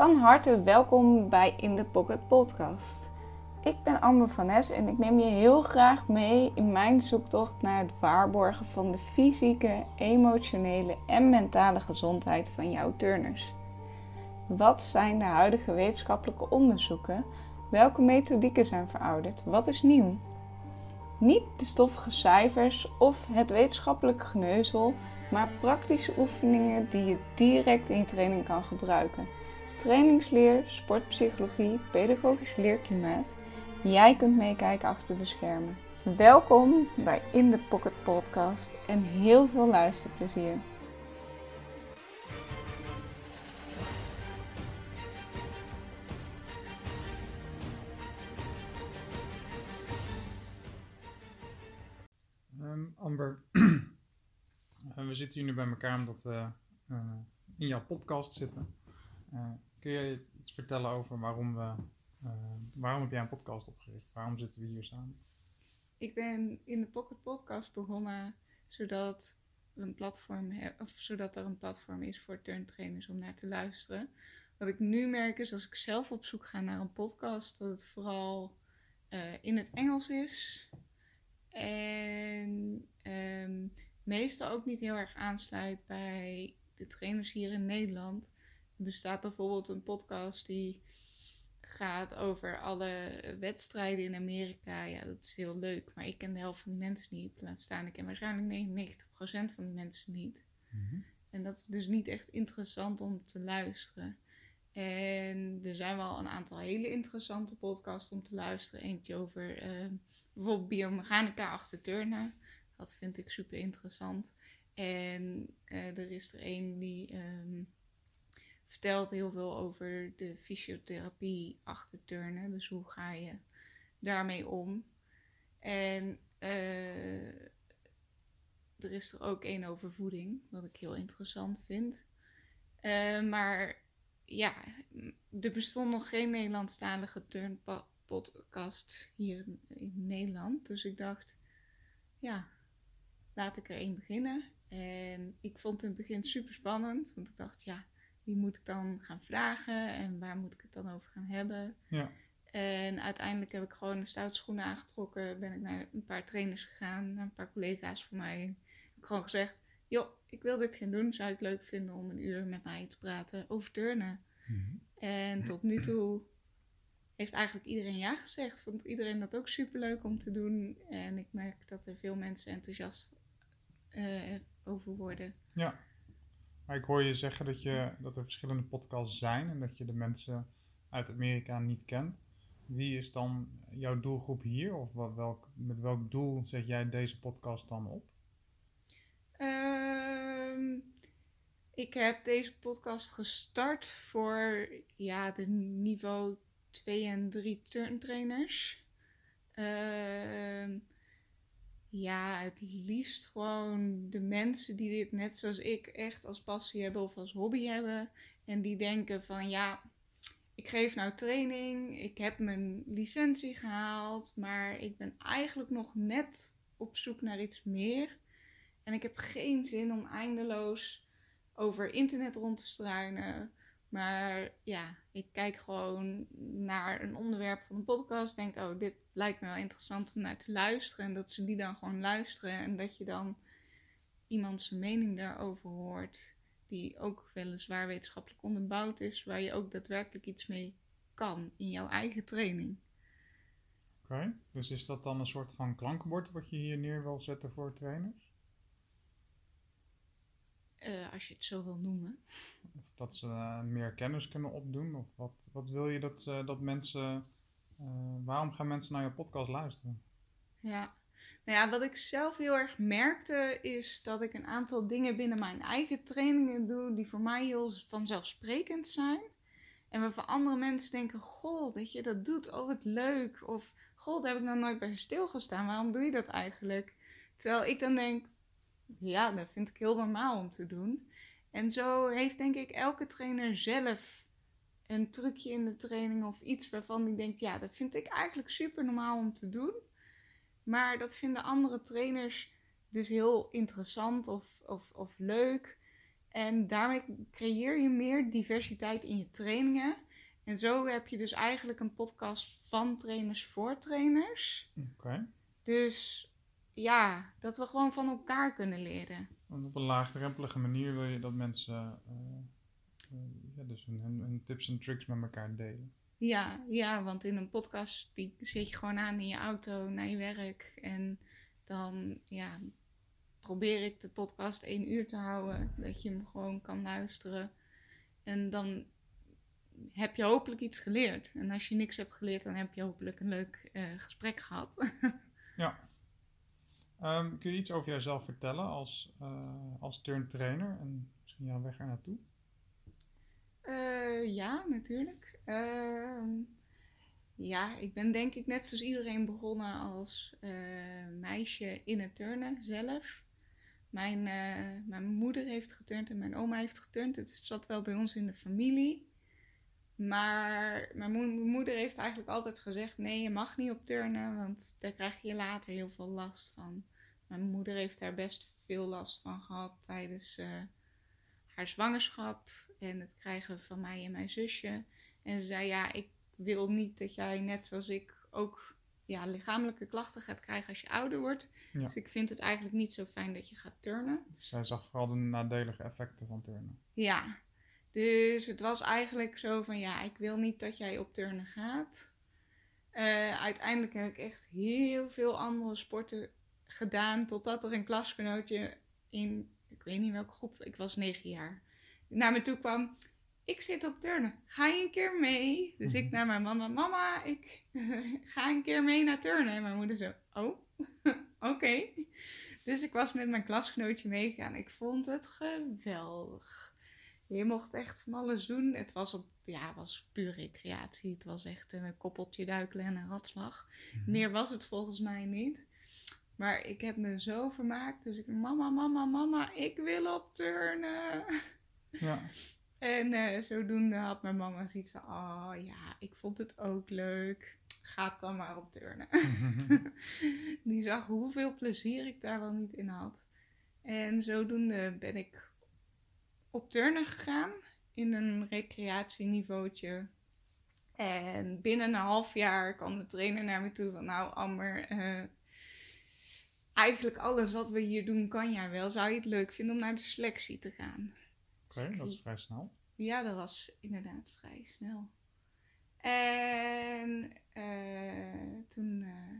Van harte welkom bij In The Pocket Podcast. Ik ben Amber van Nes en ik neem je heel graag mee in mijn zoektocht naar het waarborgen van de fysieke, emotionele en mentale gezondheid van jouw turners. Wat zijn de huidige wetenschappelijke onderzoeken? Welke methodieken zijn verouderd? Wat is nieuw? Niet de stoffige cijfers of het wetenschappelijke geneuzel, maar praktische oefeningen die je direct in je training kan gebruiken. Trainingsleer, sportpsychologie, pedagogisch leerklimaat. Jij kunt meekijken achter de schermen. Welkom bij In The Pocket Podcast en heel veel luisterplezier. Um, Amber, we zitten hier nu bij elkaar omdat we uh, in jouw podcast zitten. Uh, kun je iets vertellen over waarom, we, uh, waarom heb jij een podcast opgericht? Waarom zitten we hier samen? Ik ben in de Pocket Podcast begonnen zodat, een platform of zodat er een platform is voor turntrainers om naar te luisteren. Wat ik nu merk is als ik zelf op zoek ga naar een podcast, dat het vooral in het Engels is. En um, meestal ook niet heel erg aansluit bij de trainers hier in Nederland. Er bestaat bijvoorbeeld een podcast die gaat over alle wedstrijden in Amerika. Ja, dat is heel leuk, maar ik ken de helft van die mensen niet. Laat staan, ik ken waarschijnlijk 99% van die mensen niet. Mm-hmm. En dat is dus niet echt interessant om te luisteren. En er zijn wel een aantal hele interessante podcasts om te luisteren. Eentje over uh, bijvoorbeeld biomechanica achter turnen. Dat vind ik super interessant. En uh, er is er een die um, vertelt heel veel over de fysiotherapie achter turnen. Dus hoe ga je daarmee om? En uh, er is er ook één over voeding, wat ik heel interessant vind. Uh, maar ja, er bestond nog geen Nederlandstalige turnpodcast hier in Nederland. Dus ik dacht, ja, laat ik er één beginnen. En ik vond het in het begin super spannend, want ik dacht, ja, wie moet ik dan gaan vragen en waar moet ik het dan over gaan hebben? Ja. En uiteindelijk heb ik gewoon de stoutschoenen aangetrokken, ben ik naar een paar trainers gegaan, naar een paar collega's van mij. Ik heb gewoon gezegd, joh, ik wil dit gaan doen. Zou ik het leuk vinden om een uur met mij te praten over turnen? Mm En tot nu toe heeft eigenlijk iedereen ja gezegd. Vond iedereen dat ook super leuk om te doen. En ik merk dat er veel mensen enthousiast uh, over worden. Ja. Ik hoor je zeggen dat, je, dat er verschillende podcasts zijn en dat je de mensen uit Amerika niet kent. Wie is dan jouw doelgroep hier? Of wat, welk, met welk doel zet jij deze podcast dan op? Uh, ik heb deze podcast gestart voor ja, de niveau 2 en 3 turntrainers. Uh, ja, het liefst gewoon de mensen die dit net zoals ik echt als passie hebben of als hobby hebben. En die denken van ja, ik geef nou training, ik heb mijn licentie gehaald, maar ik ben eigenlijk nog net op zoek naar iets meer. En ik heb geen zin om eindeloos over internet rond te struinen. Maar ja, ik kijk gewoon naar een onderwerp van een podcast. Denk, oh, dit lijkt me wel interessant om naar te luisteren. En dat ze die dan gewoon luisteren. En dat je dan iemands mening daarover hoort. Die ook weliswaar wetenschappelijk onderbouwd is. Waar je ook daadwerkelijk iets mee kan in jouw eigen training. Oké, dus is dat dan een soort van klankenbord wat je hier neer wil zetten voor trainers? Uh, als je het zo wil noemen. Of dat ze uh, meer kennis kunnen opdoen? Of wat, wat wil je dat, uh, dat mensen. waarom gaan mensen naar je podcast luisteren? Ja. Nou ja, wat ik zelf heel erg merkte is dat ik een aantal dingen binnen mijn eigen trainingen doe die voor mij heel vanzelfsprekend zijn. En waarvan andere mensen denken: Goh, dat je dat doet, oh wat leuk. Of Goh, daar heb ik nog nooit bij stilgestaan, waarom doe je dat eigenlijk? Terwijl ik dan denk: ja, dat vind ik heel normaal om te doen. En zo heeft denk ik elke trainer zelf een trucje in de training of iets waarvan die denkt, ja, dat vind ik eigenlijk super normaal om te doen. Maar dat vinden andere trainers dus heel interessant of, of, of leuk. En daarmee creëer je meer diversiteit in je trainingen. En zo heb je dus eigenlijk een podcast van trainers voor trainers. Oké. Dus ja, dat we gewoon van elkaar kunnen leren. Want op een laagdrempelige manier wil je dat mensen eh, eh, ja, dus hun, tips en tricks met elkaar delen. Ja, ja, want in een podcast die zet je gewoon aan in je auto naar je werk. En dan ja, probeer ik de podcast één uur te houden. Dat je hem gewoon kan luisteren. En dan heb je hopelijk iets geleerd. En als je niks hebt geleerd, dan heb je hopelijk een leuk eh, gesprek gehad. Ja. Ehm, kun je iets over jezelf vertellen als, eh als turntrainer en misschien jouw weg er naartoe? Eh, ja, natuurlijk. Ehm, ja, ik ben denk ik net zoals iedereen begonnen als eh, meisje in het turnen zelf. Mijn, mijn moeder heeft geturnd en mijn oma heeft geturnd. Het zat wel bij ons in de familie. Maar mijn mo- moeder heeft eigenlijk altijd gezegd: nee, je mag niet op turnen, want daar krijg je later heel veel last van. Mijn moeder heeft daar best veel last van gehad tijdens eh, haar zwangerschap en het krijgen van mij en mijn zusje. En ze zei: ja, ik wil niet dat jij net zoals ik ook ja, lichamelijke klachten gaat krijgen als je ouder wordt. Ja. Dus ik vind het eigenlijk niet zo fijn dat je gaat turnen. Zij zag vooral de nadelige effecten van turnen. Ja, dus het was eigenlijk zo van ja, ik wil niet dat jij op turnen gaat. Eh, uiteindelijk heb ik echt heel veel andere sporten gedaan, totdat er een klasgenootje in, ik weet niet welke groep, ik was negen jaar, naar me toe kwam. Ik zit op turnen, ga je een keer mee? Dus ik Mhm. naar mijn mama, mama, ik ga een keer mee naar turnen. En mijn moeder zo, oh, oké. Dus ik was met mijn klasgenootje meegegaan. Ik vond het geweldig. Je mocht echt van alles doen. Het was, op, ja, was puur recreatie. Het was echt een koppeltje duikelen en een ratslag. Meer was het volgens mij niet. Maar ik heb me zo vermaakt. Dus ik, mama, mama, mama, ik wil op turnen. Ja. En eh, zodoende had mijn mama zoiets van, oh ja, ik vond het ook leuk. Ga dan maar op turnen. Die zag hoeveel plezier ik daar wel niet in had. En zodoende ben ik op turnen gegaan in een recreatieniveautje. En binnen een half jaar kwam de trainer naar me toe van, nou Amber, eh, eigenlijk alles wat we hier doen kan jij wel. Zou je het leuk vinden om naar de selectie te gaan? Oké, dat is vrij snel. Ja, dat was inderdaad vrij snel. En eh, toen eh,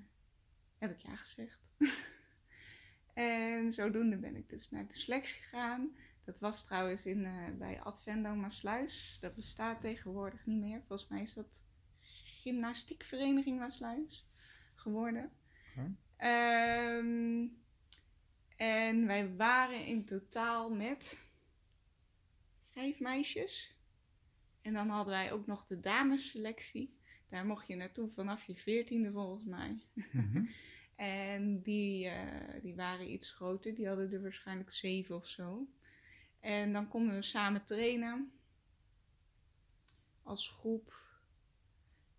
heb ik ja gezegd. en zodoende ben ik dus naar de selectie gegaan. Dat was trouwens in, eh, bij Advendo Maasluis. Dat bestaat tegenwoordig niet meer. Volgens mij is dat gymnastiekvereniging Maasluis geworden. Ehm, en wij waren in totaal met vijf meisjes. En dan hadden wij ook nog de damesselectie. Daar mocht je naartoe vanaf je veertiende volgens mij. Mhm. En die, eh, die waren iets groter. Die hadden er waarschijnlijk zeven of zo. En dan konden we samen trainen. Als groep.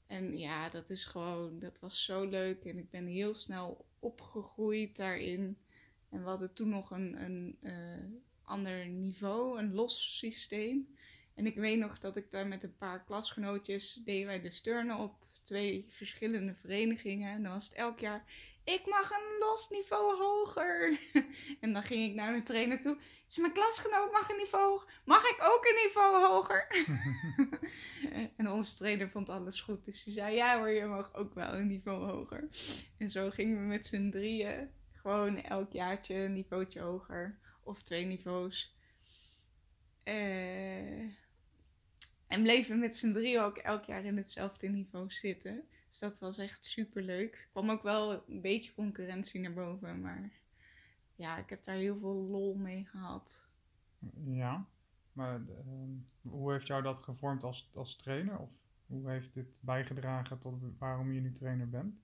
En ja, dat is gewoon, dat was zo leuk. En ik ben heel snel opgegroeid daarin. En we hadden toen nog een, een eh, ander niveau, een los systeem. En ik weet nog dat ik daar met een paar klasgenootjes deden wij de sturnen op twee verschillende verenigingen. En dan was het elk jaar, ik mag een los niveau hoger. en dan ging ik naar mijn trainer toe. Dus mijn klasgenoot mag een niveau hoger. Mag ik ook een niveau hoger? en onze trainer vond alles goed. Dus die zei, ja hoor, je mag ook wel een niveau hoger. En zo gingen we met z'n drieën gewoon elk jaartje een niveautje hoger. Of twee niveaus. Eh, en bleven met z'n drieën ook elk jaar in hetzelfde niveau zitten. Dus dat was echt super leuk. Er kwam ook wel een beetje concurrentie naar boven. Maar ja, ik heb daar heel veel lol mee gehad. Ja, maar ehm, hoe heeft jou dat gevormd als, als trainer? Of hoe heeft dit bijgedragen tot waarom je nu trainer bent?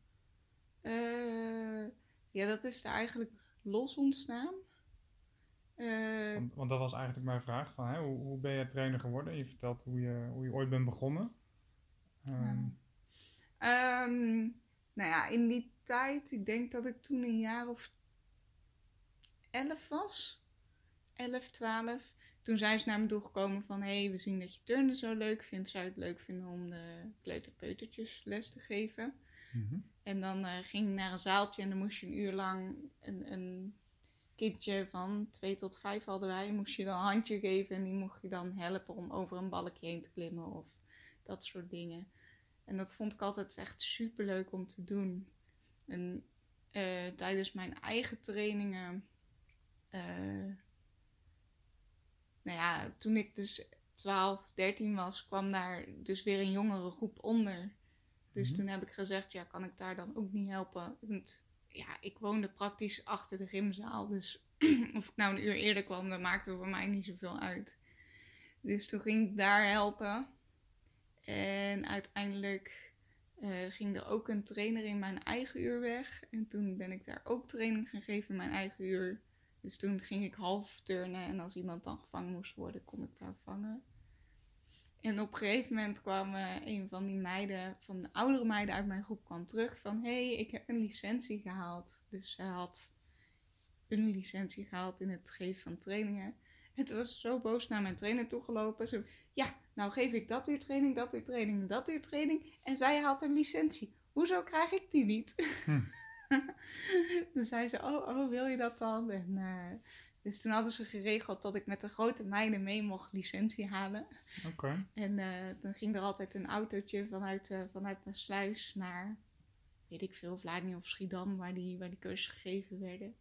Eh, ja, dat is er eigenlijk los ontstaan. Eh, Want, want dat was eigenlijk mijn vraag. Van, hè, hoe, hoe ben je trainer geworden? Je vertelt hoe je, hoe je ooit bent begonnen. Ehm, Ehm, nou ja, in die tijd, ik denk dat ik toen een jaar of elf was. 11, 12. toen zijn ze naar me toe gekomen van... hé, hey, we zien dat je turnen zo leuk vindt. Zou je het leuk vinden om de kleuterpeutertjes les te geven? Mhm. En dan eh, ging ik naar een zaaltje en dan moest je een uur lang een, een kindje van twee tot vijf hadden wij. Moest je dan een handje geven en die mocht je dan helpen om over een balkje heen te klimmen of dat soort dingen. En dat vond ik altijd echt super leuk om te doen. En eh, tijdens mijn eigen trainingen, eh, nou ja, toen ik dus 12, 13 was, kwam daar dus weer een jongere groep onder. Dus Mhm. toen heb ik gezegd, ja, kan ik daar dan ook niet helpen? Want ja, ik woonde praktisch achter de gymzaal. Dus of ik nou een uur eerder kwam, dat maakte voor mij niet zoveel uit. Dus toen ging ik daar helpen. En uiteindelijk eh, ging er ook een trainer in mijn eigen uur weg. En toen ben ik daar ook training gaan geven in mijn eigen uur. Dus toen ging ik half turnen. En als iemand dan gevangen moest worden, kon ik daar vangen. En op een gegeven moment kwam een van die meiden, van de oudere meiden uit mijn groep, kwam terug van... Hé, hey, ik heb een licentie gehaald. Dus zij had een licentie gehaald in het geven van trainingen. En toen was ze zo boos naar mijn trainer toegelopen. Ze, ja, nou geef ik dat uur training, dat uur training, dat uur training. En zij haalt een licentie. Hoezo krijg ik die niet? Hm. toen zei ze, oh, oh, wil je dat dan? En, eh, dus toen hadden ze geregeld dat ik met de grote meiden mee mocht licentie halen. Oké. En eh, dan ging er altijd een autootje vanuit, eh, vanuit mijn sluis naar, weet ik veel, Vlaardingen of Schiedam, waar die, waar die cursussen gegeven werden.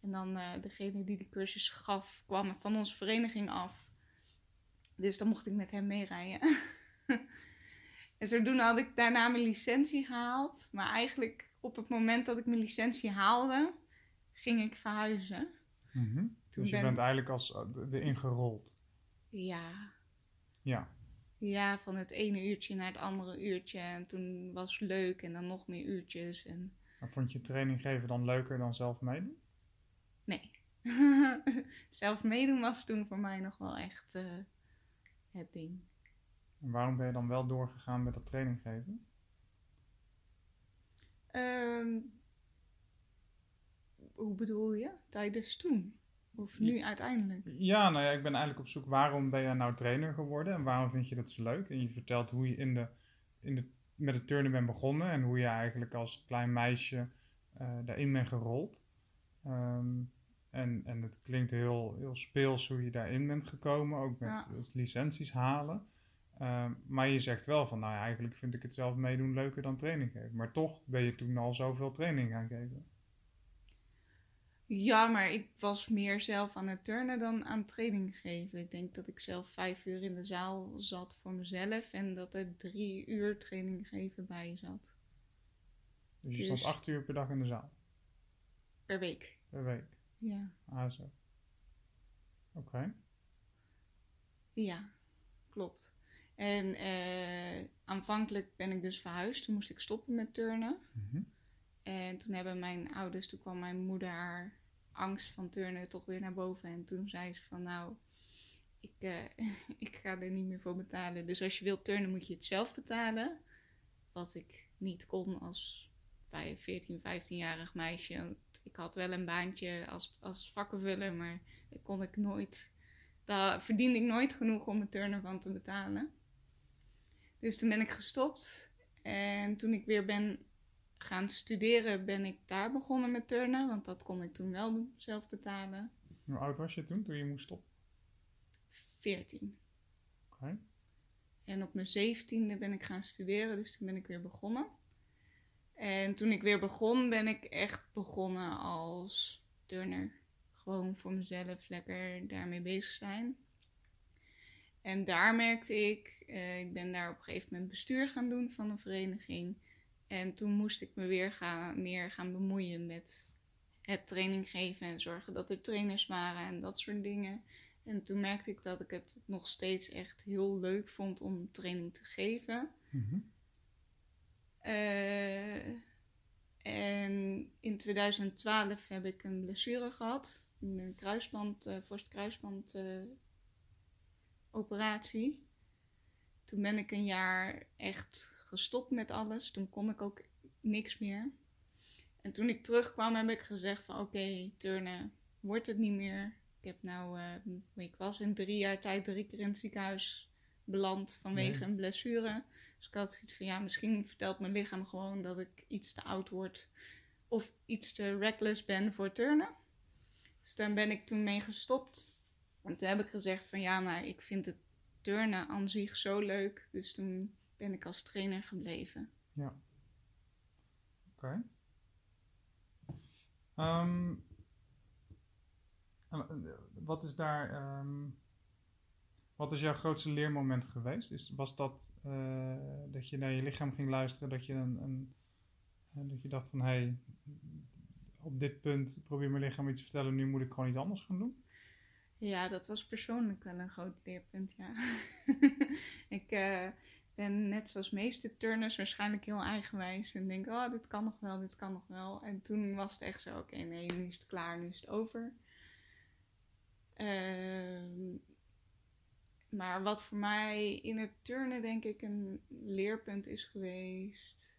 En dan degene die de cursus gaf, kwam van onze vereniging af. Dus dan mocht ik met hem meerijden. en zodoende had ik daarna mijn licentie gehaald. Maar eigenlijk op het moment dat ik mijn licentie haalde, ging ik verhuizen. Mhm. Toen Dus je ben- bent eigenlijk als eh, erin gerold. Ja, Ja. Ja, van het ene uurtje naar het andere uurtje. En toen was het leuk en dan nog meer uurtjes. En Maar vond je training geven dan leuker dan zelf meedoen? nee. Zelf meedoen was toen voor mij nog wel echt eh, het ding. En waarom ben je dan wel doorgegaan met dat training geven? Ehm, hoe bedoel je? Tijdens toen? Of nu uiteindelijk? Ja, nou ja, ik ben eigenlijk op zoek waarom ben jij nou trainer geworden en waarom vind je dat zo leuk? En je vertelt hoe je in de, in de, met het turnen bent begonnen en hoe je eigenlijk als klein meisje eh, daarin bent gerold. Ehm, en, en het klinkt heel, heel speels hoe je daarin bent gekomen, ook met Ja. licenties halen. Ehm, maar je zegt wel van, nou ja, eigenlijk vind ik het zelf meedoen leuker dan training geven. Maar toch ben je toen al zoveel training gaan geven. Ja, maar ik was meer zelf aan het turnen dan aan training geven. Ik denk dat ik zelf vijf uur in de zaal zat voor mezelf. En dat er drie uur training geven bij zat. Dus je stond Dus- acht uur per dag in de zaal, Per week. per week. Ja. Ah, zo. Oké. Ja, klopt. En eh, aanvankelijk ben ik dus verhuisd. Toen moest ik stoppen met turnen. Mhm. En toen hebben mijn ouders, toen kwam mijn moeder haar angst van turnen toch weer naar boven. En toen zei ze van nou, ik, eh, ik ga er niet meer voor betalen. Dus als je wilt turnen moet je het zelf betalen. Wat ik niet kon als vijf- 14, 15-jarig meisje. Want ik had wel een baantje als, als vakkenvuller, maar daar kon ik nooit... Daar verdiende ik nooit genoeg om het turnen van te betalen. Dus toen ben ik gestopt. En toen ik weer ben gaan studeren, ben ik daar begonnen met turnen. Want dat kon ik toen wel doen, zelf betalen. Hoe oud was je toen, toen je moest stoppen? 14. Oké. En op mijn zeventiende ben ik gaan studeren, dus toen ben ik weer begonnen. En toen ik weer begon, ben ik echt begonnen als turner. Gewoon voor mezelf lekker daarmee bezig zijn. En daar merkte ik, eh, ik ben daar op een gegeven moment bestuur gaan doen van een vereniging. En toen moest ik me weer gaan, meer gaan bemoeien met het training geven en zorgen dat er trainers waren en dat soort dingen. En toen merkte ik dat ik het nog steeds echt heel leuk vond om training te geven. Mhm. Eh, en in 2012 heb ik een blessure gehad. Een kruisband, eh voorste kruisband operatie. Toen ben ik een jaar echt gestopt met alles. Toen kon ik ook niks meer. En toen ik terugkwam heb ik gezegd van oké, turnen wordt het niet meer. Ik heb nou, uh, ik was in drie jaar tijd drie keer in het ziekenhuis beland vanwege een blessure. Dus ik had zoiets van, ja, misschien vertelt mijn lichaam gewoon dat ik iets te oud word of iets te reckless ben voor turnen. Dus daar ben ik toen mee gestopt. En toen heb ik gezegd van, ja, maar ik vind het turnen aan zich zo leuk. Dus toen ben ik als trainer gebleven. Ja. Oké. Ehm, wat is daar. Ehm, wat is jouw grootste leermoment geweest? Is, was dat uh, dat je naar je lichaam ging luisteren, dat je, een, uh, dat je dacht van hé, hey, op dit punt probeer mijn lichaam iets te vertellen, nu moet ik gewoon iets anders gaan doen? Ja, dat was persoonlijk wel een groot leerpunt, ja. ik uh, ben net zoals meeste turners waarschijnlijk heel eigenwijs en denk, oh, dit kan nog wel, dit kan nog wel. En toen was het echt zo, oké, nee, nu is het klaar, nu is het over. Uh, maar wat voor mij in het turnen denk ik een leerpunt is geweest.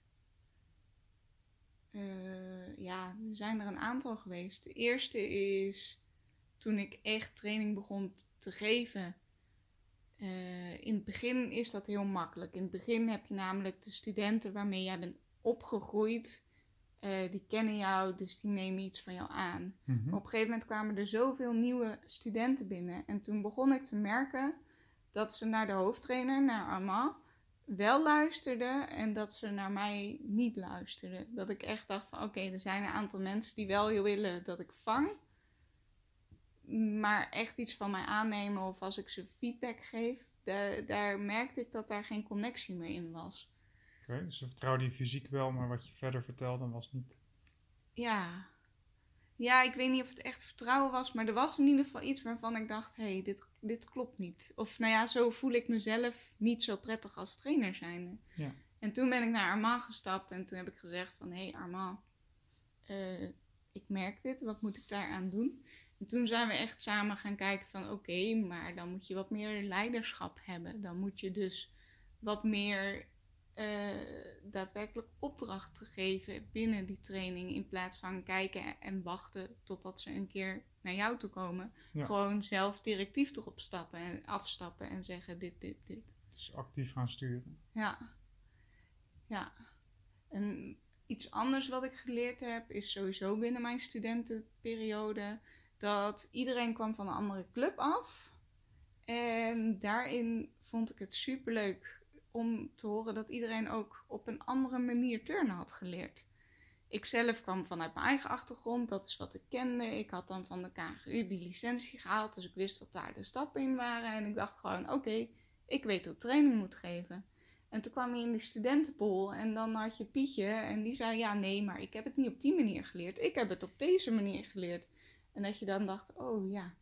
Uh, ja, er zijn er een aantal geweest. De eerste is toen ik echt training begon te geven. Uh, in het begin is dat heel makkelijk. In het begin heb je namelijk de studenten waarmee jij bent opgegroeid. Uh, die kennen jou, dus die nemen iets van jou aan. Maar op een gegeven moment kwamen er zoveel nieuwe studenten binnen. En toen begon ik te merken dat ze naar de hoofdtrainer, naar Armand, wel luisterden en dat ze naar mij niet luisterden. Dat ik echt dacht van oké, er zijn een aantal mensen die wel heel willen dat ik vang. Maar echt iets van mij aannemen of als ik ze feedback geef, daar, daar merkte ik dat daar geen connectie meer in was. Oké, dus ze vertrouwden je fysiek wel, maar wat je verder vertelde was niet... Ja, ja, ik weet niet of het echt vertrouwen was, maar er was in ieder geval iets waarvan ik dacht: hé, hey, dit, dit klopt niet. Of nou ja, zo voel ik mezelf niet zo prettig als trainer zijnde. Ja. En toen ben ik naar Armand gestapt en toen heb ik gezegd: van hé, hey, Armand, uh, ik merk dit, wat moet ik daaraan doen? En toen zijn we echt samen gaan kijken: van oké, maar dan moet je wat meer leiderschap hebben. Dan moet je dus wat meer uh, daadwerkelijk opdracht te geven binnen die training. In plaats van kijken en wachten totdat ze een keer naar jou toe komen. Ja. Gewoon zelf directief erop stappen en afstappen en zeggen dit, dit, dit. Dus actief gaan sturen. Ja. Ja. En iets anders wat ik geleerd heb is sowieso binnen mijn studentenperiode dat iedereen kwam van een andere club af. En daarin vond ik het superleuk om te horen dat iedereen ook op een andere manier turnen had geleerd. Ik zelf kwam vanuit mijn eigen achtergrond, dat is wat ik kende. Ik had dan van de KGU die licentie gehaald, dus ik wist wat daar de stappen in waren. En ik dacht gewoon, oké, ik weet hoe ik training moet geven. En toen kwam je in de studentenpool en dan had je Pietje en die zei, ja nee, maar ik heb het niet op die manier geleerd. Ik heb het op deze manier geleerd. En dat je dan dacht, oh ja,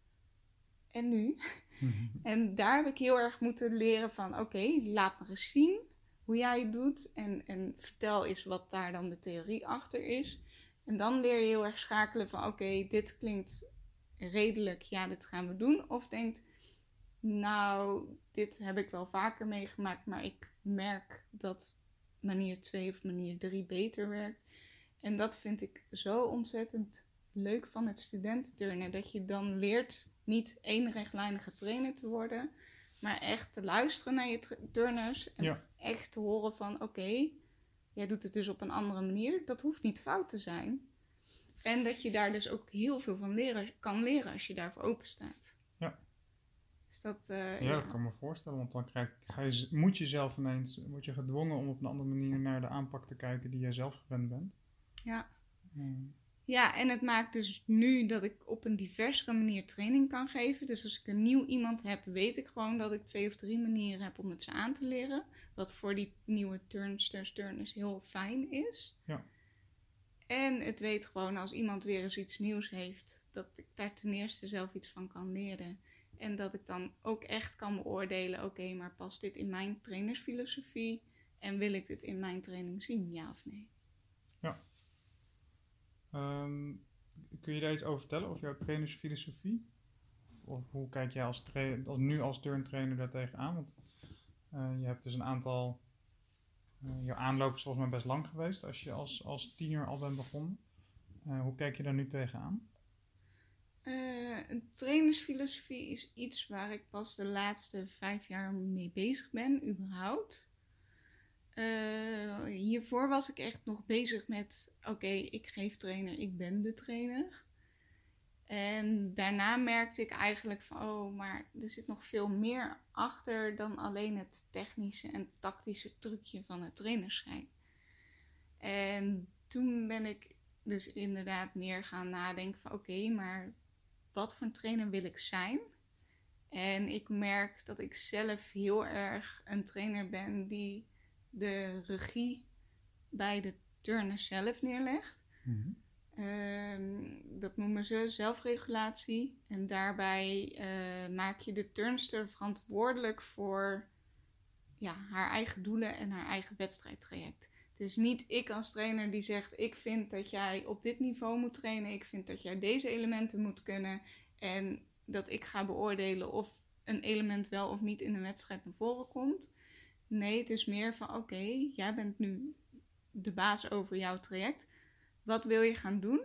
en nu? en daar heb ik heel erg moeten leren van, oké, laat me eens zien hoe jij het doet. En, en vertel eens wat daar dan de theorie achter is. En dan leer je heel erg schakelen van, oké, dit klinkt redelijk, ja, dit gaan we doen. Of denkt, nou, dit heb ik wel vaker meegemaakt, maar ik merk dat manier 2 of manier 3 beter werkt. En dat vind ik zo ontzettend leuk van het studententurnen. Dat je dan leert niet één rechtlijnige trainer te worden, maar echt te luisteren naar je turners en Ja. echt te horen van oké, jij doet het dus op een andere manier. Dat hoeft niet fout te zijn. En dat je daar dus ook heel veel van leren, kan leren als je daarvoor open staat. Ja. Dus dat, eh, Ja, dat kan me voorstellen, want dan krijg, ga je, moet je zelf ineens, word je gedwongen om op een andere manier naar de aanpak te kijken die jij zelf gewend bent. Ja. Mm. Ja, en het maakt dus nu dat ik op een diversere manier training kan geven. Dus als ik een nieuw iemand heb, weet ik gewoon dat ik twee of drie manieren heb om het ze aan te leren. Wat voor die nieuwe turnsters, turners heel fijn is. Ja. En het weet gewoon als iemand weer eens iets nieuws heeft, dat ik daar ten eerste zelf iets van kan leren. En dat ik dan ook echt kan beoordelen, oké, maar past dit in mijn trainersfilosofie? En wil ik dit in mijn training zien, ja of nee? Ehm, kun je daar iets over vertellen, over jouw trainersfilosofie? Of, hoe kijk jij als, tra- als nu als turntrainer daar tegenaan? Want eh, je hebt dus een aantal, uh, jouw aanloop is volgens mij best lang geweest als je als, als tiener al bent begonnen. Eh, hoe kijk je daar nu tegenaan? Eh, een trainersfilosofie is iets waar ik pas de laatste vijf jaar mee bezig ben, überhaupt. Eh, hiervoor was ik echt nog bezig met: oké, ik geef trainer, ik ben de trainer. En daarna merkte ik eigenlijk van: oh, maar er zit nog veel meer achter dan alleen het technische en tactische trucje van het trainerschijn. En toen ben ik dus inderdaad meer gaan nadenken van: oké, maar wat voor trainer wil ik zijn? En ik merk dat ik zelf heel erg een trainer ben die de regie bij de turner zelf neerlegt. Mhm. Ehm, dat noemen ze zelfregulatie. En daarbij eh, maak je de turnster verantwoordelijk voor ja, haar eigen doelen en haar eigen wedstrijdtraject. Dus niet ik als trainer die zegt: Ik vind dat jij op dit niveau moet trainen. Ik vind dat jij deze elementen moet kunnen. En dat ik ga beoordelen of een element wel of niet in een wedstrijd naar voren komt. Nee, het is meer van: Oké, jij bent nu de baas over jouw traject. Wat wil je gaan doen?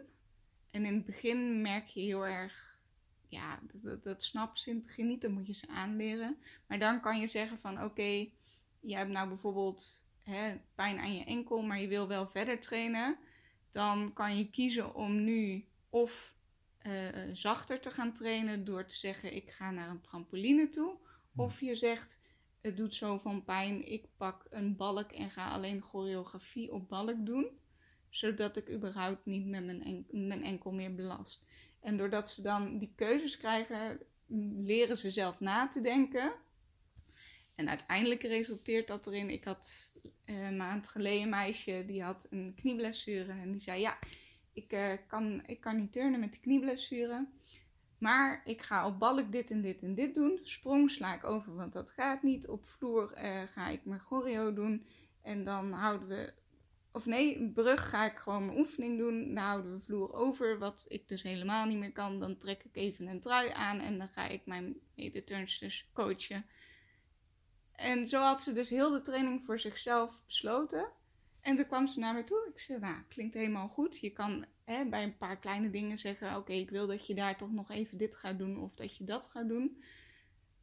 En in het begin merk je heel erg. Ja, dat, dat, dat snappen ze in het begin niet. Dan moet je ze aanleren. Maar dan kan je zeggen van oké, je hebt nou bijvoorbeeld hè, pijn aan je enkel, maar je wil wel verder trainen. Dan kan je kiezen om nu of eh, zachter te gaan trainen door te zeggen ik ga naar een trampoline toe. Of je zegt het doet zo van pijn, ik pak een balk en ga alleen choreografie op balk doen. Zodat ik überhaupt niet met mijn, mijn enkel meer belast. En doordat ze dan die keuzes krijgen, leren ze zelf na te denken. En uiteindelijk resulteert dat erin. Ik had eh, een maand geleden een meisje die had een knieblessure. En die zei: Ja, ik, eh, kan, ik kan niet turnen met die knieblessure. Maar ik ga op balk dit en dit en dit doen. Sprong sla ik over, want dat gaat niet. Op vloer eh, ga ik mijn choreo doen. En dan houden we. Of nee, brug ga ik gewoon mijn oefening doen. Dan houden we vloer over, wat ik dus helemaal niet meer kan. Dan trek ik even een trui aan en dan ga ik mijn medeturnsters coachen. En zo had ze dus heel de training voor zichzelf besloten. En toen kwam ze naar me toe. Ik zei, nou, klinkt helemaal goed. Je kan hè, bij een paar kleine dingen zeggen... oké, ik wil dat je daar toch nog even dit gaat doen... of dat je dat gaat doen.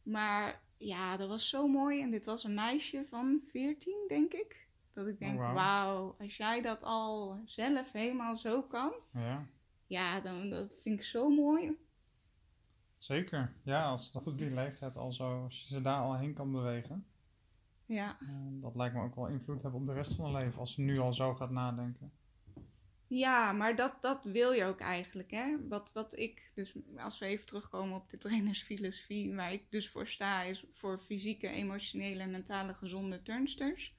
Maar ja, dat was zo mooi. En dit was een meisje van 14, denk ik. Dat ik denk, Oh, wauw. wauw, als jij dat al zelf helemaal zo kan... Ja, ja, dan dat vind ik zo mooi. zeker. Ja, als dat op die leeftijd al zo, als je ze daar al heen kan bewegen. Ja. dat lijkt me ook wel invloed hebben op de rest van hun leven. Als ze nu al zo gaat nadenken. Ja, maar dat, dat wil je ook eigenlijk. Hè? Wat, wat ik, dus als we even terugkomen op de trainersfilosofie, waar ik dus voor sta, is voor fysieke, emotionele en mentale gezonde turnsters.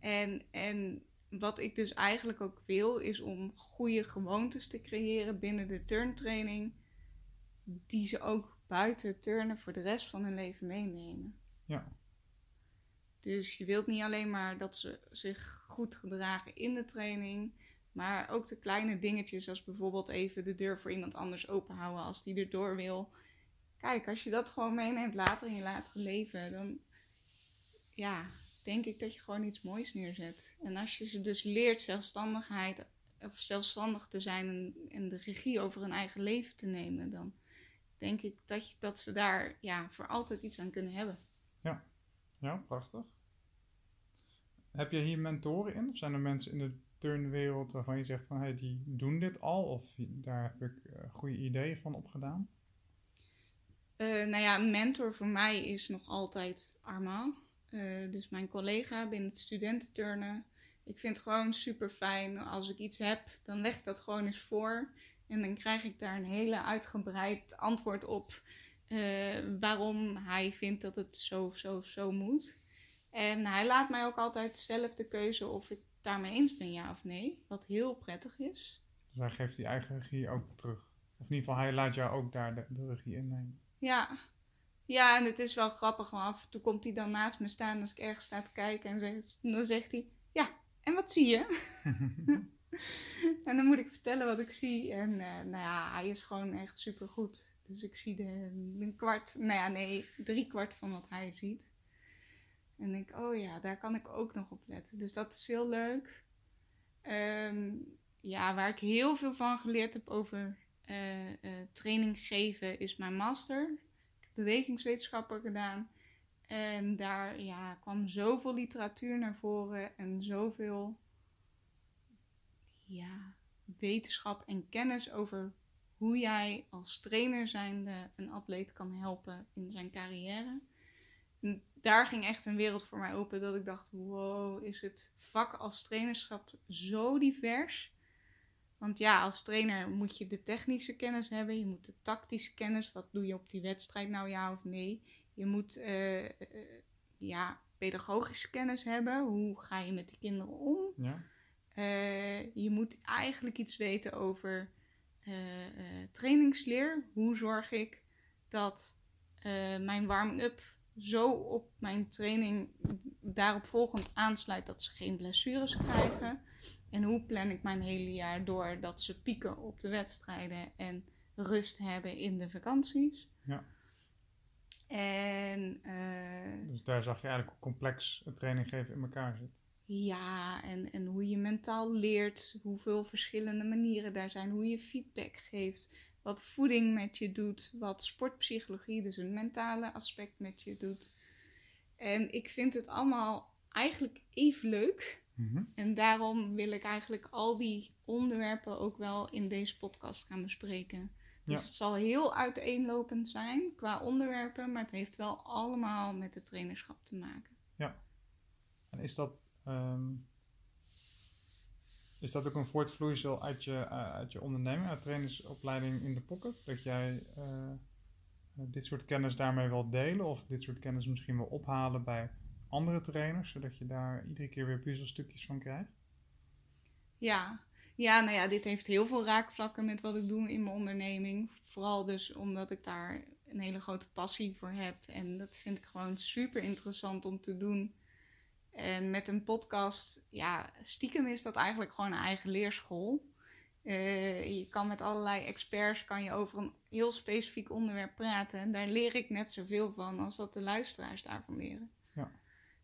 En, en wat ik dus eigenlijk ook wil, is om goede gewoontes te creëren binnen de turntraining, die ze ook buiten turnen voor de rest van hun leven meenemen. Ja. Dus je wilt niet alleen maar dat ze zich goed gedragen in de training, maar ook de kleine dingetjes, zoals bijvoorbeeld even de deur voor iemand anders openhouden als die erdoor wil. Kijk, als je dat gewoon meeneemt later in je latere leven, dan ja, denk ik dat je gewoon iets moois neerzet. En als je ze dus leert zelfstandigheid of zelfstandig te zijn en, en de regie over hun eigen leven te nemen, dan denk ik dat, je, dat ze daar ja, voor altijd iets aan kunnen hebben. Ja, prachtig. Heb je hier mentoren in? Of zijn er mensen in de turnwereld waarvan je zegt van hey, die doen dit al? Of daar heb ik eh, goede ideeën van opgedaan? Eh, nou ja, mentor voor mij is nog altijd Armand. Eh, dus mijn collega binnen het studententurnen. Ik vind het gewoon super fijn. Als ik iets heb, dan leg ik dat gewoon eens voor. En dan krijg ik daar een hele uitgebreid antwoord op. waarom hij vindt dat het zo zo zo moet. En hij laat mij ook altijd zelf de keuze of ik daarmee eens ben, ja of nee. Wat heel prettig is. Dus hij geeft die eigen regie ook terug. Of in ieder geval, hij laat jou ook daar de, de regie innemen. Ja. Ja, en het is wel grappig, want af en toe komt hij dan naast me staan als ik ergens sta te kijken. En zegt, dan zegt hij, ja, en wat zie je? en dan moet ik vertellen wat ik zie. En eh, nou ja, hij is gewoon echt super goed. Dus ik zie de, een kwart, nou ja, nee, drie kwart van wat hij ziet. En denk, oh ja, daar kan ik ook nog op letten. Dus dat is heel leuk. Ehm, ja, waar ik heel veel van geleerd heb over eh, eh, training geven is mijn master. Ik heb bewegingswetenschappen gedaan. En daar ja, kwam zoveel literatuur naar voren en zoveel ja, wetenschap en kennis over hoe jij als trainer zijnde een atleet kan helpen in zijn carrière. Daar ging echt een wereld voor mij open dat ik dacht, wow, is het vak als trainerschap zo divers? Want ja, als trainer moet je de technische kennis hebben, je moet de tactische kennis, wat doe je op die wedstrijd nou ja of nee? Je moet uh, uh, ja, pedagogische kennis hebben, hoe ga je met die kinderen om? Ja. Uh, je moet eigenlijk iets weten over trainingsleer. Hoe zorg ik dat mijn warming-up zo op mijn training daarop volgend aansluit dat ze geen blessures krijgen? En hoe plan ik mijn hele jaar door dat ze pieken op de wedstrijden en rust hebben in de vakanties? Ja. En, uh, dus daar zag je eigenlijk hoe complex het training geven in elkaar zit. Ja, en, en hoe je mentaal leert, hoeveel verschillende manieren daar zijn, hoe je feedback geeft, wat voeding met je doet, wat sportpsychologie, dus een mentale aspect met je doet. En ik vind het allemaal eigenlijk even leuk. Mhm. En daarom wil ik eigenlijk al die onderwerpen ook wel in deze podcast gaan bespreken. Dus Ja. het zal heel uiteenlopend zijn qua onderwerpen, maar het heeft wel allemaal met het trainerschap te maken. En is dat, ehm, is dat ook een voortvloeisel uit je, eh, uit je onderneming, uit trainersopleiding in de pocket? Dat jij eh, dit soort kennis daarmee wil delen of dit soort kennis misschien wil ophalen bij andere trainers, zodat je daar iedere keer weer puzzelstukjes van krijgt? Ja. ja, nou ja, dit heeft heel veel raakvlakken met wat ik doe in mijn onderneming. Vooral dus omdat ik daar een hele grote passie voor heb. En dat vind ik gewoon super interessant om te doen. En met een podcast, ja, stiekem is dat eigenlijk gewoon een eigen leerschool. Eh, je kan met allerlei experts kan je over een heel specifiek onderwerp praten. En daar leer ik net zoveel van als dat de luisteraars daarvan leren. Ja.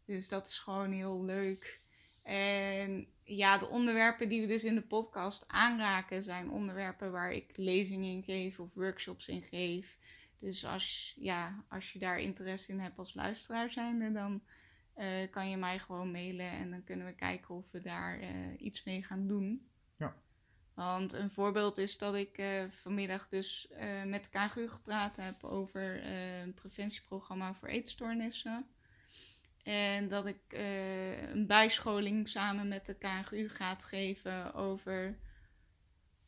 Dus dat is gewoon heel leuk. En ja, de onderwerpen die we dus in de podcast aanraken zijn onderwerpen waar ik lezingen in geef of workshops in geef. Dus als, ja, als je daar interesse in hebt als luisteraar zijnde, dan eh, kan je mij gewoon mailen en dan kunnen we kijken of we daar eh, iets mee gaan doen. Ja. Want een voorbeeld is dat ik eh, vanmiddag dus met de KGU gepraat heb over een preventieprogramma voor eetstoornissen. En dat ik een bijscholing samen met de KGU gaat geven over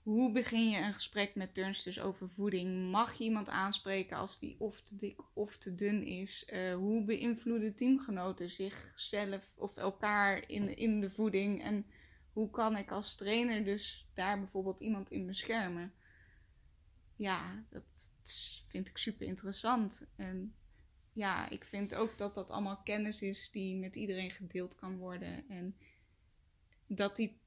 hoe begin je een gesprek met turnsters over voeding. Mag je iemand aanspreken als die of te dik of te dun is? Eh, hoe beïnvloeden teamgenoten zichzelf of elkaar in, in de voeding? En hoe kan ik als trainer dus daar bijvoorbeeld iemand in beschermen? Ja, dat vind ik super interessant. En ja, ik vind ook dat dat allemaal kennis is die met iedereen gedeeld kan worden. En dat die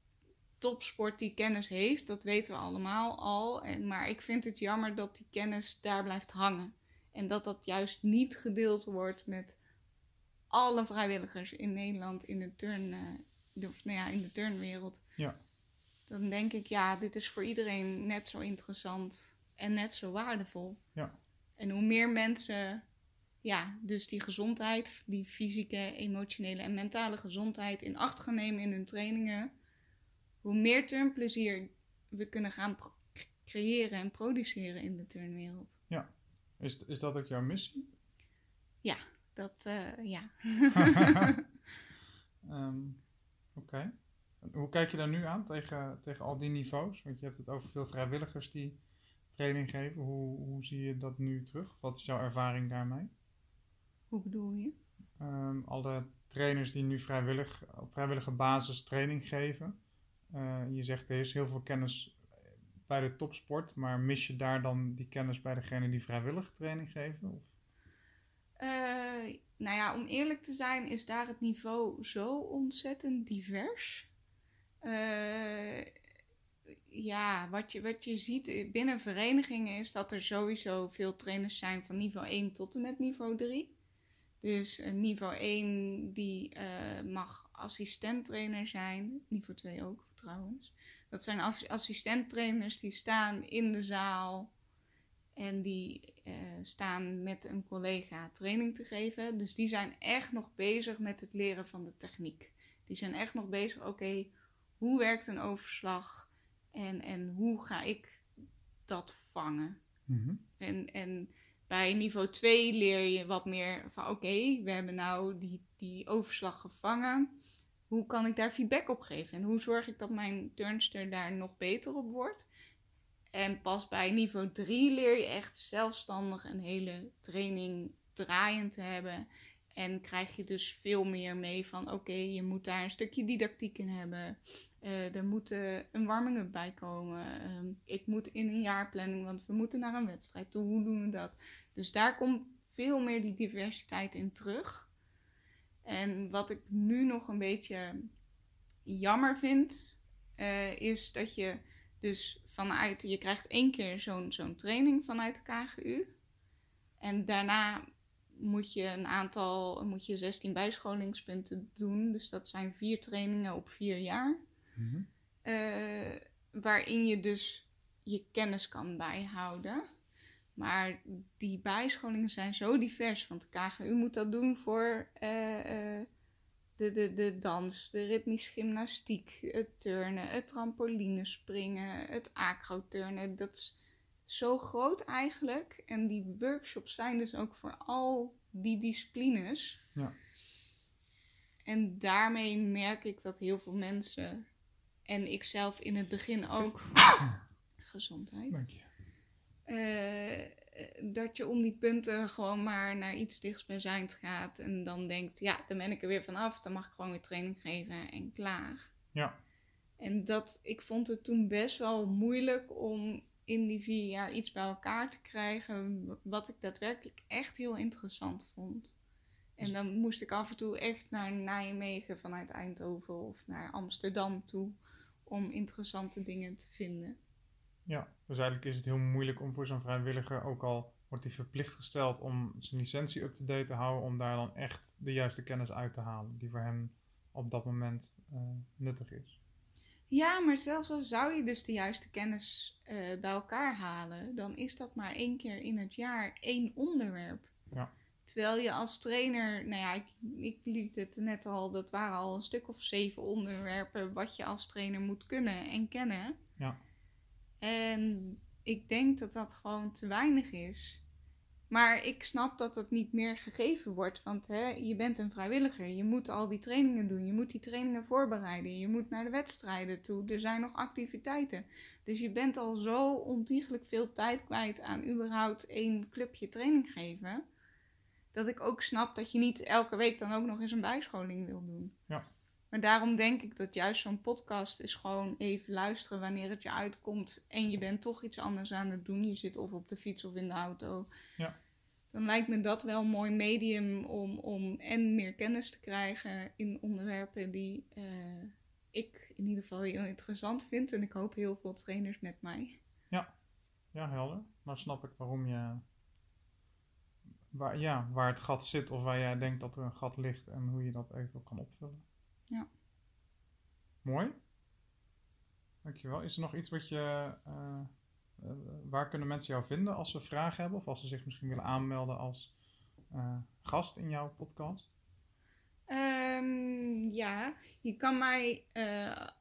topsport die kennis heeft, dat weten we allemaal al. En, maar ik vind het jammer dat die kennis daar blijft hangen. En dat dat juist niet gedeeld wordt met alle vrijwilligers in Nederland in de turn, eh, de, of, nou ja, in de turnwereld. Ja. Dan denk ik, ja, dit is voor iedereen net zo interessant en net zo waardevol. Ja. En hoe meer mensen, ja, dus die gezondheid, die fysieke, emotionele en mentale gezondheid in acht gaan nemen in hun trainingen, hoe meer turnplezier we kunnen gaan creëren en produceren in de turnwereld. Is, is dat ook jouw missie? Dat, eh, ja. Ehm, Oké. Hoe kijk je daar nu aan tegen, tegen al die niveaus? Want je hebt het over veel vrijwilligers die training geven. Hoe, hoe zie je dat nu terug? Wat is jouw ervaring daarmee? Hoe bedoel je? Ehm, alle trainers die nu vrijwillig, op vrijwillige basis training geven. Eh, je zegt er is heel veel kennis bij de topsport, maar mis je daar dan die kennis bij degene die vrijwillige training geven? Of? Eh, nou ja, om eerlijk te zijn is daar het niveau zo ontzettend divers. Eh, ja, wat je, wat je ziet binnen verenigingen is dat er sowieso veel trainers zijn van niveau 1 tot en met niveau 3. Dus niveau 1 die mag assistenttrainer zijn. Niveau 2 ook trouwens. Dat zijn ass- assistenttrainers die staan in de zaal. En die eh, staan met een collega training te geven. Dus die zijn echt nog bezig met het leren van de techniek. Die zijn echt nog bezig, oké, hoe werkt een overslag? En, en hoe ga ik dat vangen? Mhm. En, en bij niveau 2 leer je wat meer van oké, we hebben nou die, die overslag gevangen. Hoe kan ik daar feedback op geven? En hoe zorg ik dat mijn turnster daar nog beter op wordt? En pas bij niveau 3 leer je echt zelfstandig een hele training draaiend te hebben. En krijg je dus veel meer mee van oké, je moet daar een stukje didactiek in hebben. Eh, er moet eh, een warming-up bij komen. Ehm, ik moet in een jaarplanning, want we moeten naar een wedstrijd toe. Hoe doen we dat? Dus daar komt veel meer die diversiteit in terug. En wat ik nu nog een beetje jammer vind, eh, is dat je dus vanuit, je krijgt één keer zo'n zo'n training vanuit de KGU. En daarna moet je een aantal, moet je 16 bijscholingspunten doen. Dus dat zijn vier trainingen op vier jaar. Mhm. Eh, waarin je dus je kennis kan bijhouden. Maar die bijscholingen zijn zo divers. Want de KGU moet dat doen voor eh, eh, de, de, de dans, de ritmische gymnastiek, het turnen, het trampolinespringen, het acroturnen. Dat is zo groot eigenlijk. En die workshops zijn dus ook voor al die disciplines. Ja. En daarmee merk ik dat heel veel mensen, en ik zelf in het begin ook, gezondheid, Dank je. Eh, dat je om die punten gewoon maar naar iets dichtstbijzijnd gaat. En dan denkt, ja, dan ben ik er weer vanaf. Dan mag ik gewoon weer training geven en klaar. Ja. En dat, ik vond het toen best wel moeilijk om in die vier jaar iets bij elkaar te krijgen. Wat ik daadwerkelijk echt heel interessant vond. En dan moest ik af en toe echt naar Nijmegen vanuit Eindhoven of naar Amsterdam toe. Om interessante dingen te vinden. Ja, dus eigenlijk is het heel moeilijk om voor zo'n vrijwilliger, ook al wordt hij verplicht gesteld om zijn licentie up-to-date te houden, om daar dan echt de juiste kennis uit te halen die voor hem op dat moment eh, nuttig is. Ja, maar zelfs al zou je dus de juiste kennis eh, bij elkaar halen, dan is dat maar één keer in het jaar één onderwerp. Ja. Terwijl je als trainer, nou ja, ik, ik liet het net al, dat waren al een stuk of zeven onderwerpen wat je als trainer moet kunnen en kennen. Ja. En ik denk dat dat gewoon te weinig is. Maar ik snap dat dat niet meer gegeven wordt. Want hè, je bent een vrijwilliger. Je moet al die trainingen doen. Je moet die trainingen voorbereiden. Je moet naar de wedstrijden toe. Er zijn nog activiteiten. Dus je bent al zo ontiegelijk veel tijd kwijt aan überhaupt één clubje training geven. Dat ik ook snap dat je niet elke week dan ook nog eens een bijscholing wil doen. Ja. Maar daarom denk ik dat juist zo'n podcast is gewoon even luisteren wanneer het je uitkomt. En je bent toch iets anders aan het doen. Je zit of op de fiets of in de auto. Ja. Dan lijkt me dat wel een mooi medium om, om en meer kennis te krijgen in onderwerpen die eh, ik in ieder geval heel interessant vind. En ik hoop heel veel trainers met mij. Ja, helder. Nou snap ik waarom je. Waar, ja, waar het gat zit of waar jij denkt dat er een gat ligt en hoe je dat eventueel kan opvullen. Ja. Mooi. Dankjewel. Is er nog iets wat je. eh, eh, waar kunnen mensen jou vinden als ze vragen hebben of als ze zich misschien willen aanmelden als eh, gast in jouw podcast? Ehm, ja, je kan mij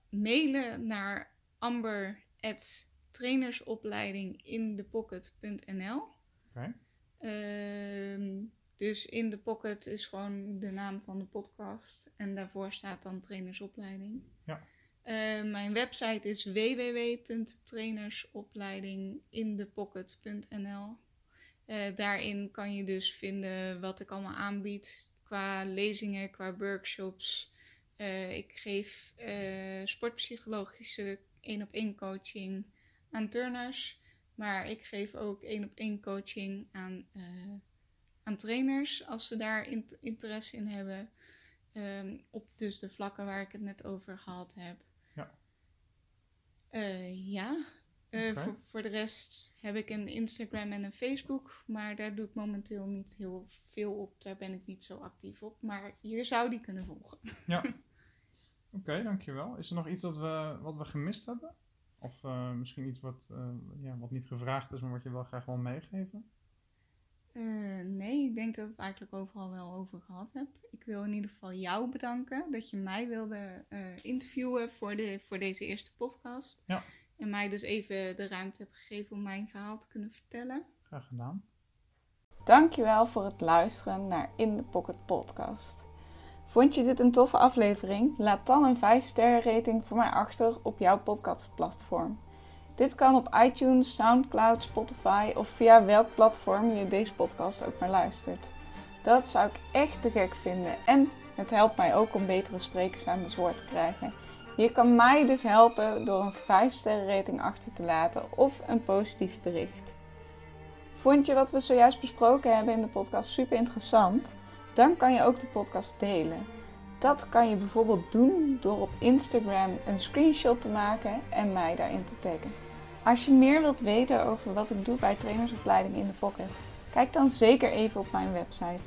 mailen naar amber.trainersopleidinginthepocket.nl Oké. Ehm, dus in de pocket is gewoon de naam van de podcast. En daarvoor staat dan trainersopleiding. Ja. Eh, mijn website is www.trainersopleidinginthepocket.nl Eh Daarin kan je dus vinden wat ik allemaal aanbied qua lezingen, qua workshops. Eh, ik geef sportpsychologische één-op-één coaching aan turners. Maar ik geef ook één-op-één coaching aan, aan trainers als ze daar in- interesse in hebben. Ehm, op dus de vlakken waar ik het net over gehad heb. Ja. Eh, ja, Eh, voor, voor de rest heb ik een Instagram en een Facebook, maar daar doe ik momenteel niet heel veel op. Daar ben ik niet zo actief op, maar hier zou die kunnen volgen. Oké, dankjewel. Is er nog iets wat we, wat we gemist hebben? Of eh, misschien iets wat, ja, wat niet gevraagd is, maar wat je wel graag wil meegeven? Eh, nee, ik denk dat ik het eigenlijk overal wel over gehad heb. Ik wil in ieder geval jou bedanken dat je mij wilde eh, interviewen voor, de, voor deze eerste podcast. Ja. En mij dus even de ruimte hebt gegeven om mijn verhaal te kunnen vertellen. Graag gedaan. Dankjewel voor het luisteren naar In The Pocket podcast. Vond je dit een toffe aflevering? Laat dan een 5 sterren rating voor mij achter op jouw podcastplatform. Dit kan op iTunes, Soundcloud, Spotify of via welk platform je deze podcast ook maar luistert. Dat zou ik echt te gek vinden en het helpt mij ook om betere sprekers aan het woord te krijgen. Je kan mij dus helpen door een 5 sterren rating achter te laten of een positief bericht. Vond je wat we zojuist besproken hebben in de podcast super interessant? Dan kan je ook de podcast delen. Dat kan je bijvoorbeeld doen door op Instagram een screenshot te maken en mij daarin te taggen. Als je meer wilt weten over wat ik doe bij trainersopleiding in de pocket, kijk dan zeker even op mijn website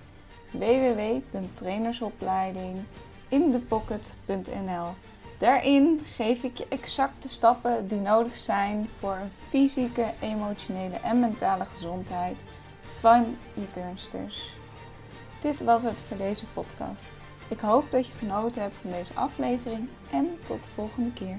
www.trainersopleidinginthepocket.nl. Daarin geef ik je exact de stappen die nodig zijn voor een fysieke, emotionele en mentale gezondheid van je turnsters. Dit was het voor deze podcast. Ik hoop dat je genoten hebt van deze aflevering en tot de volgende keer.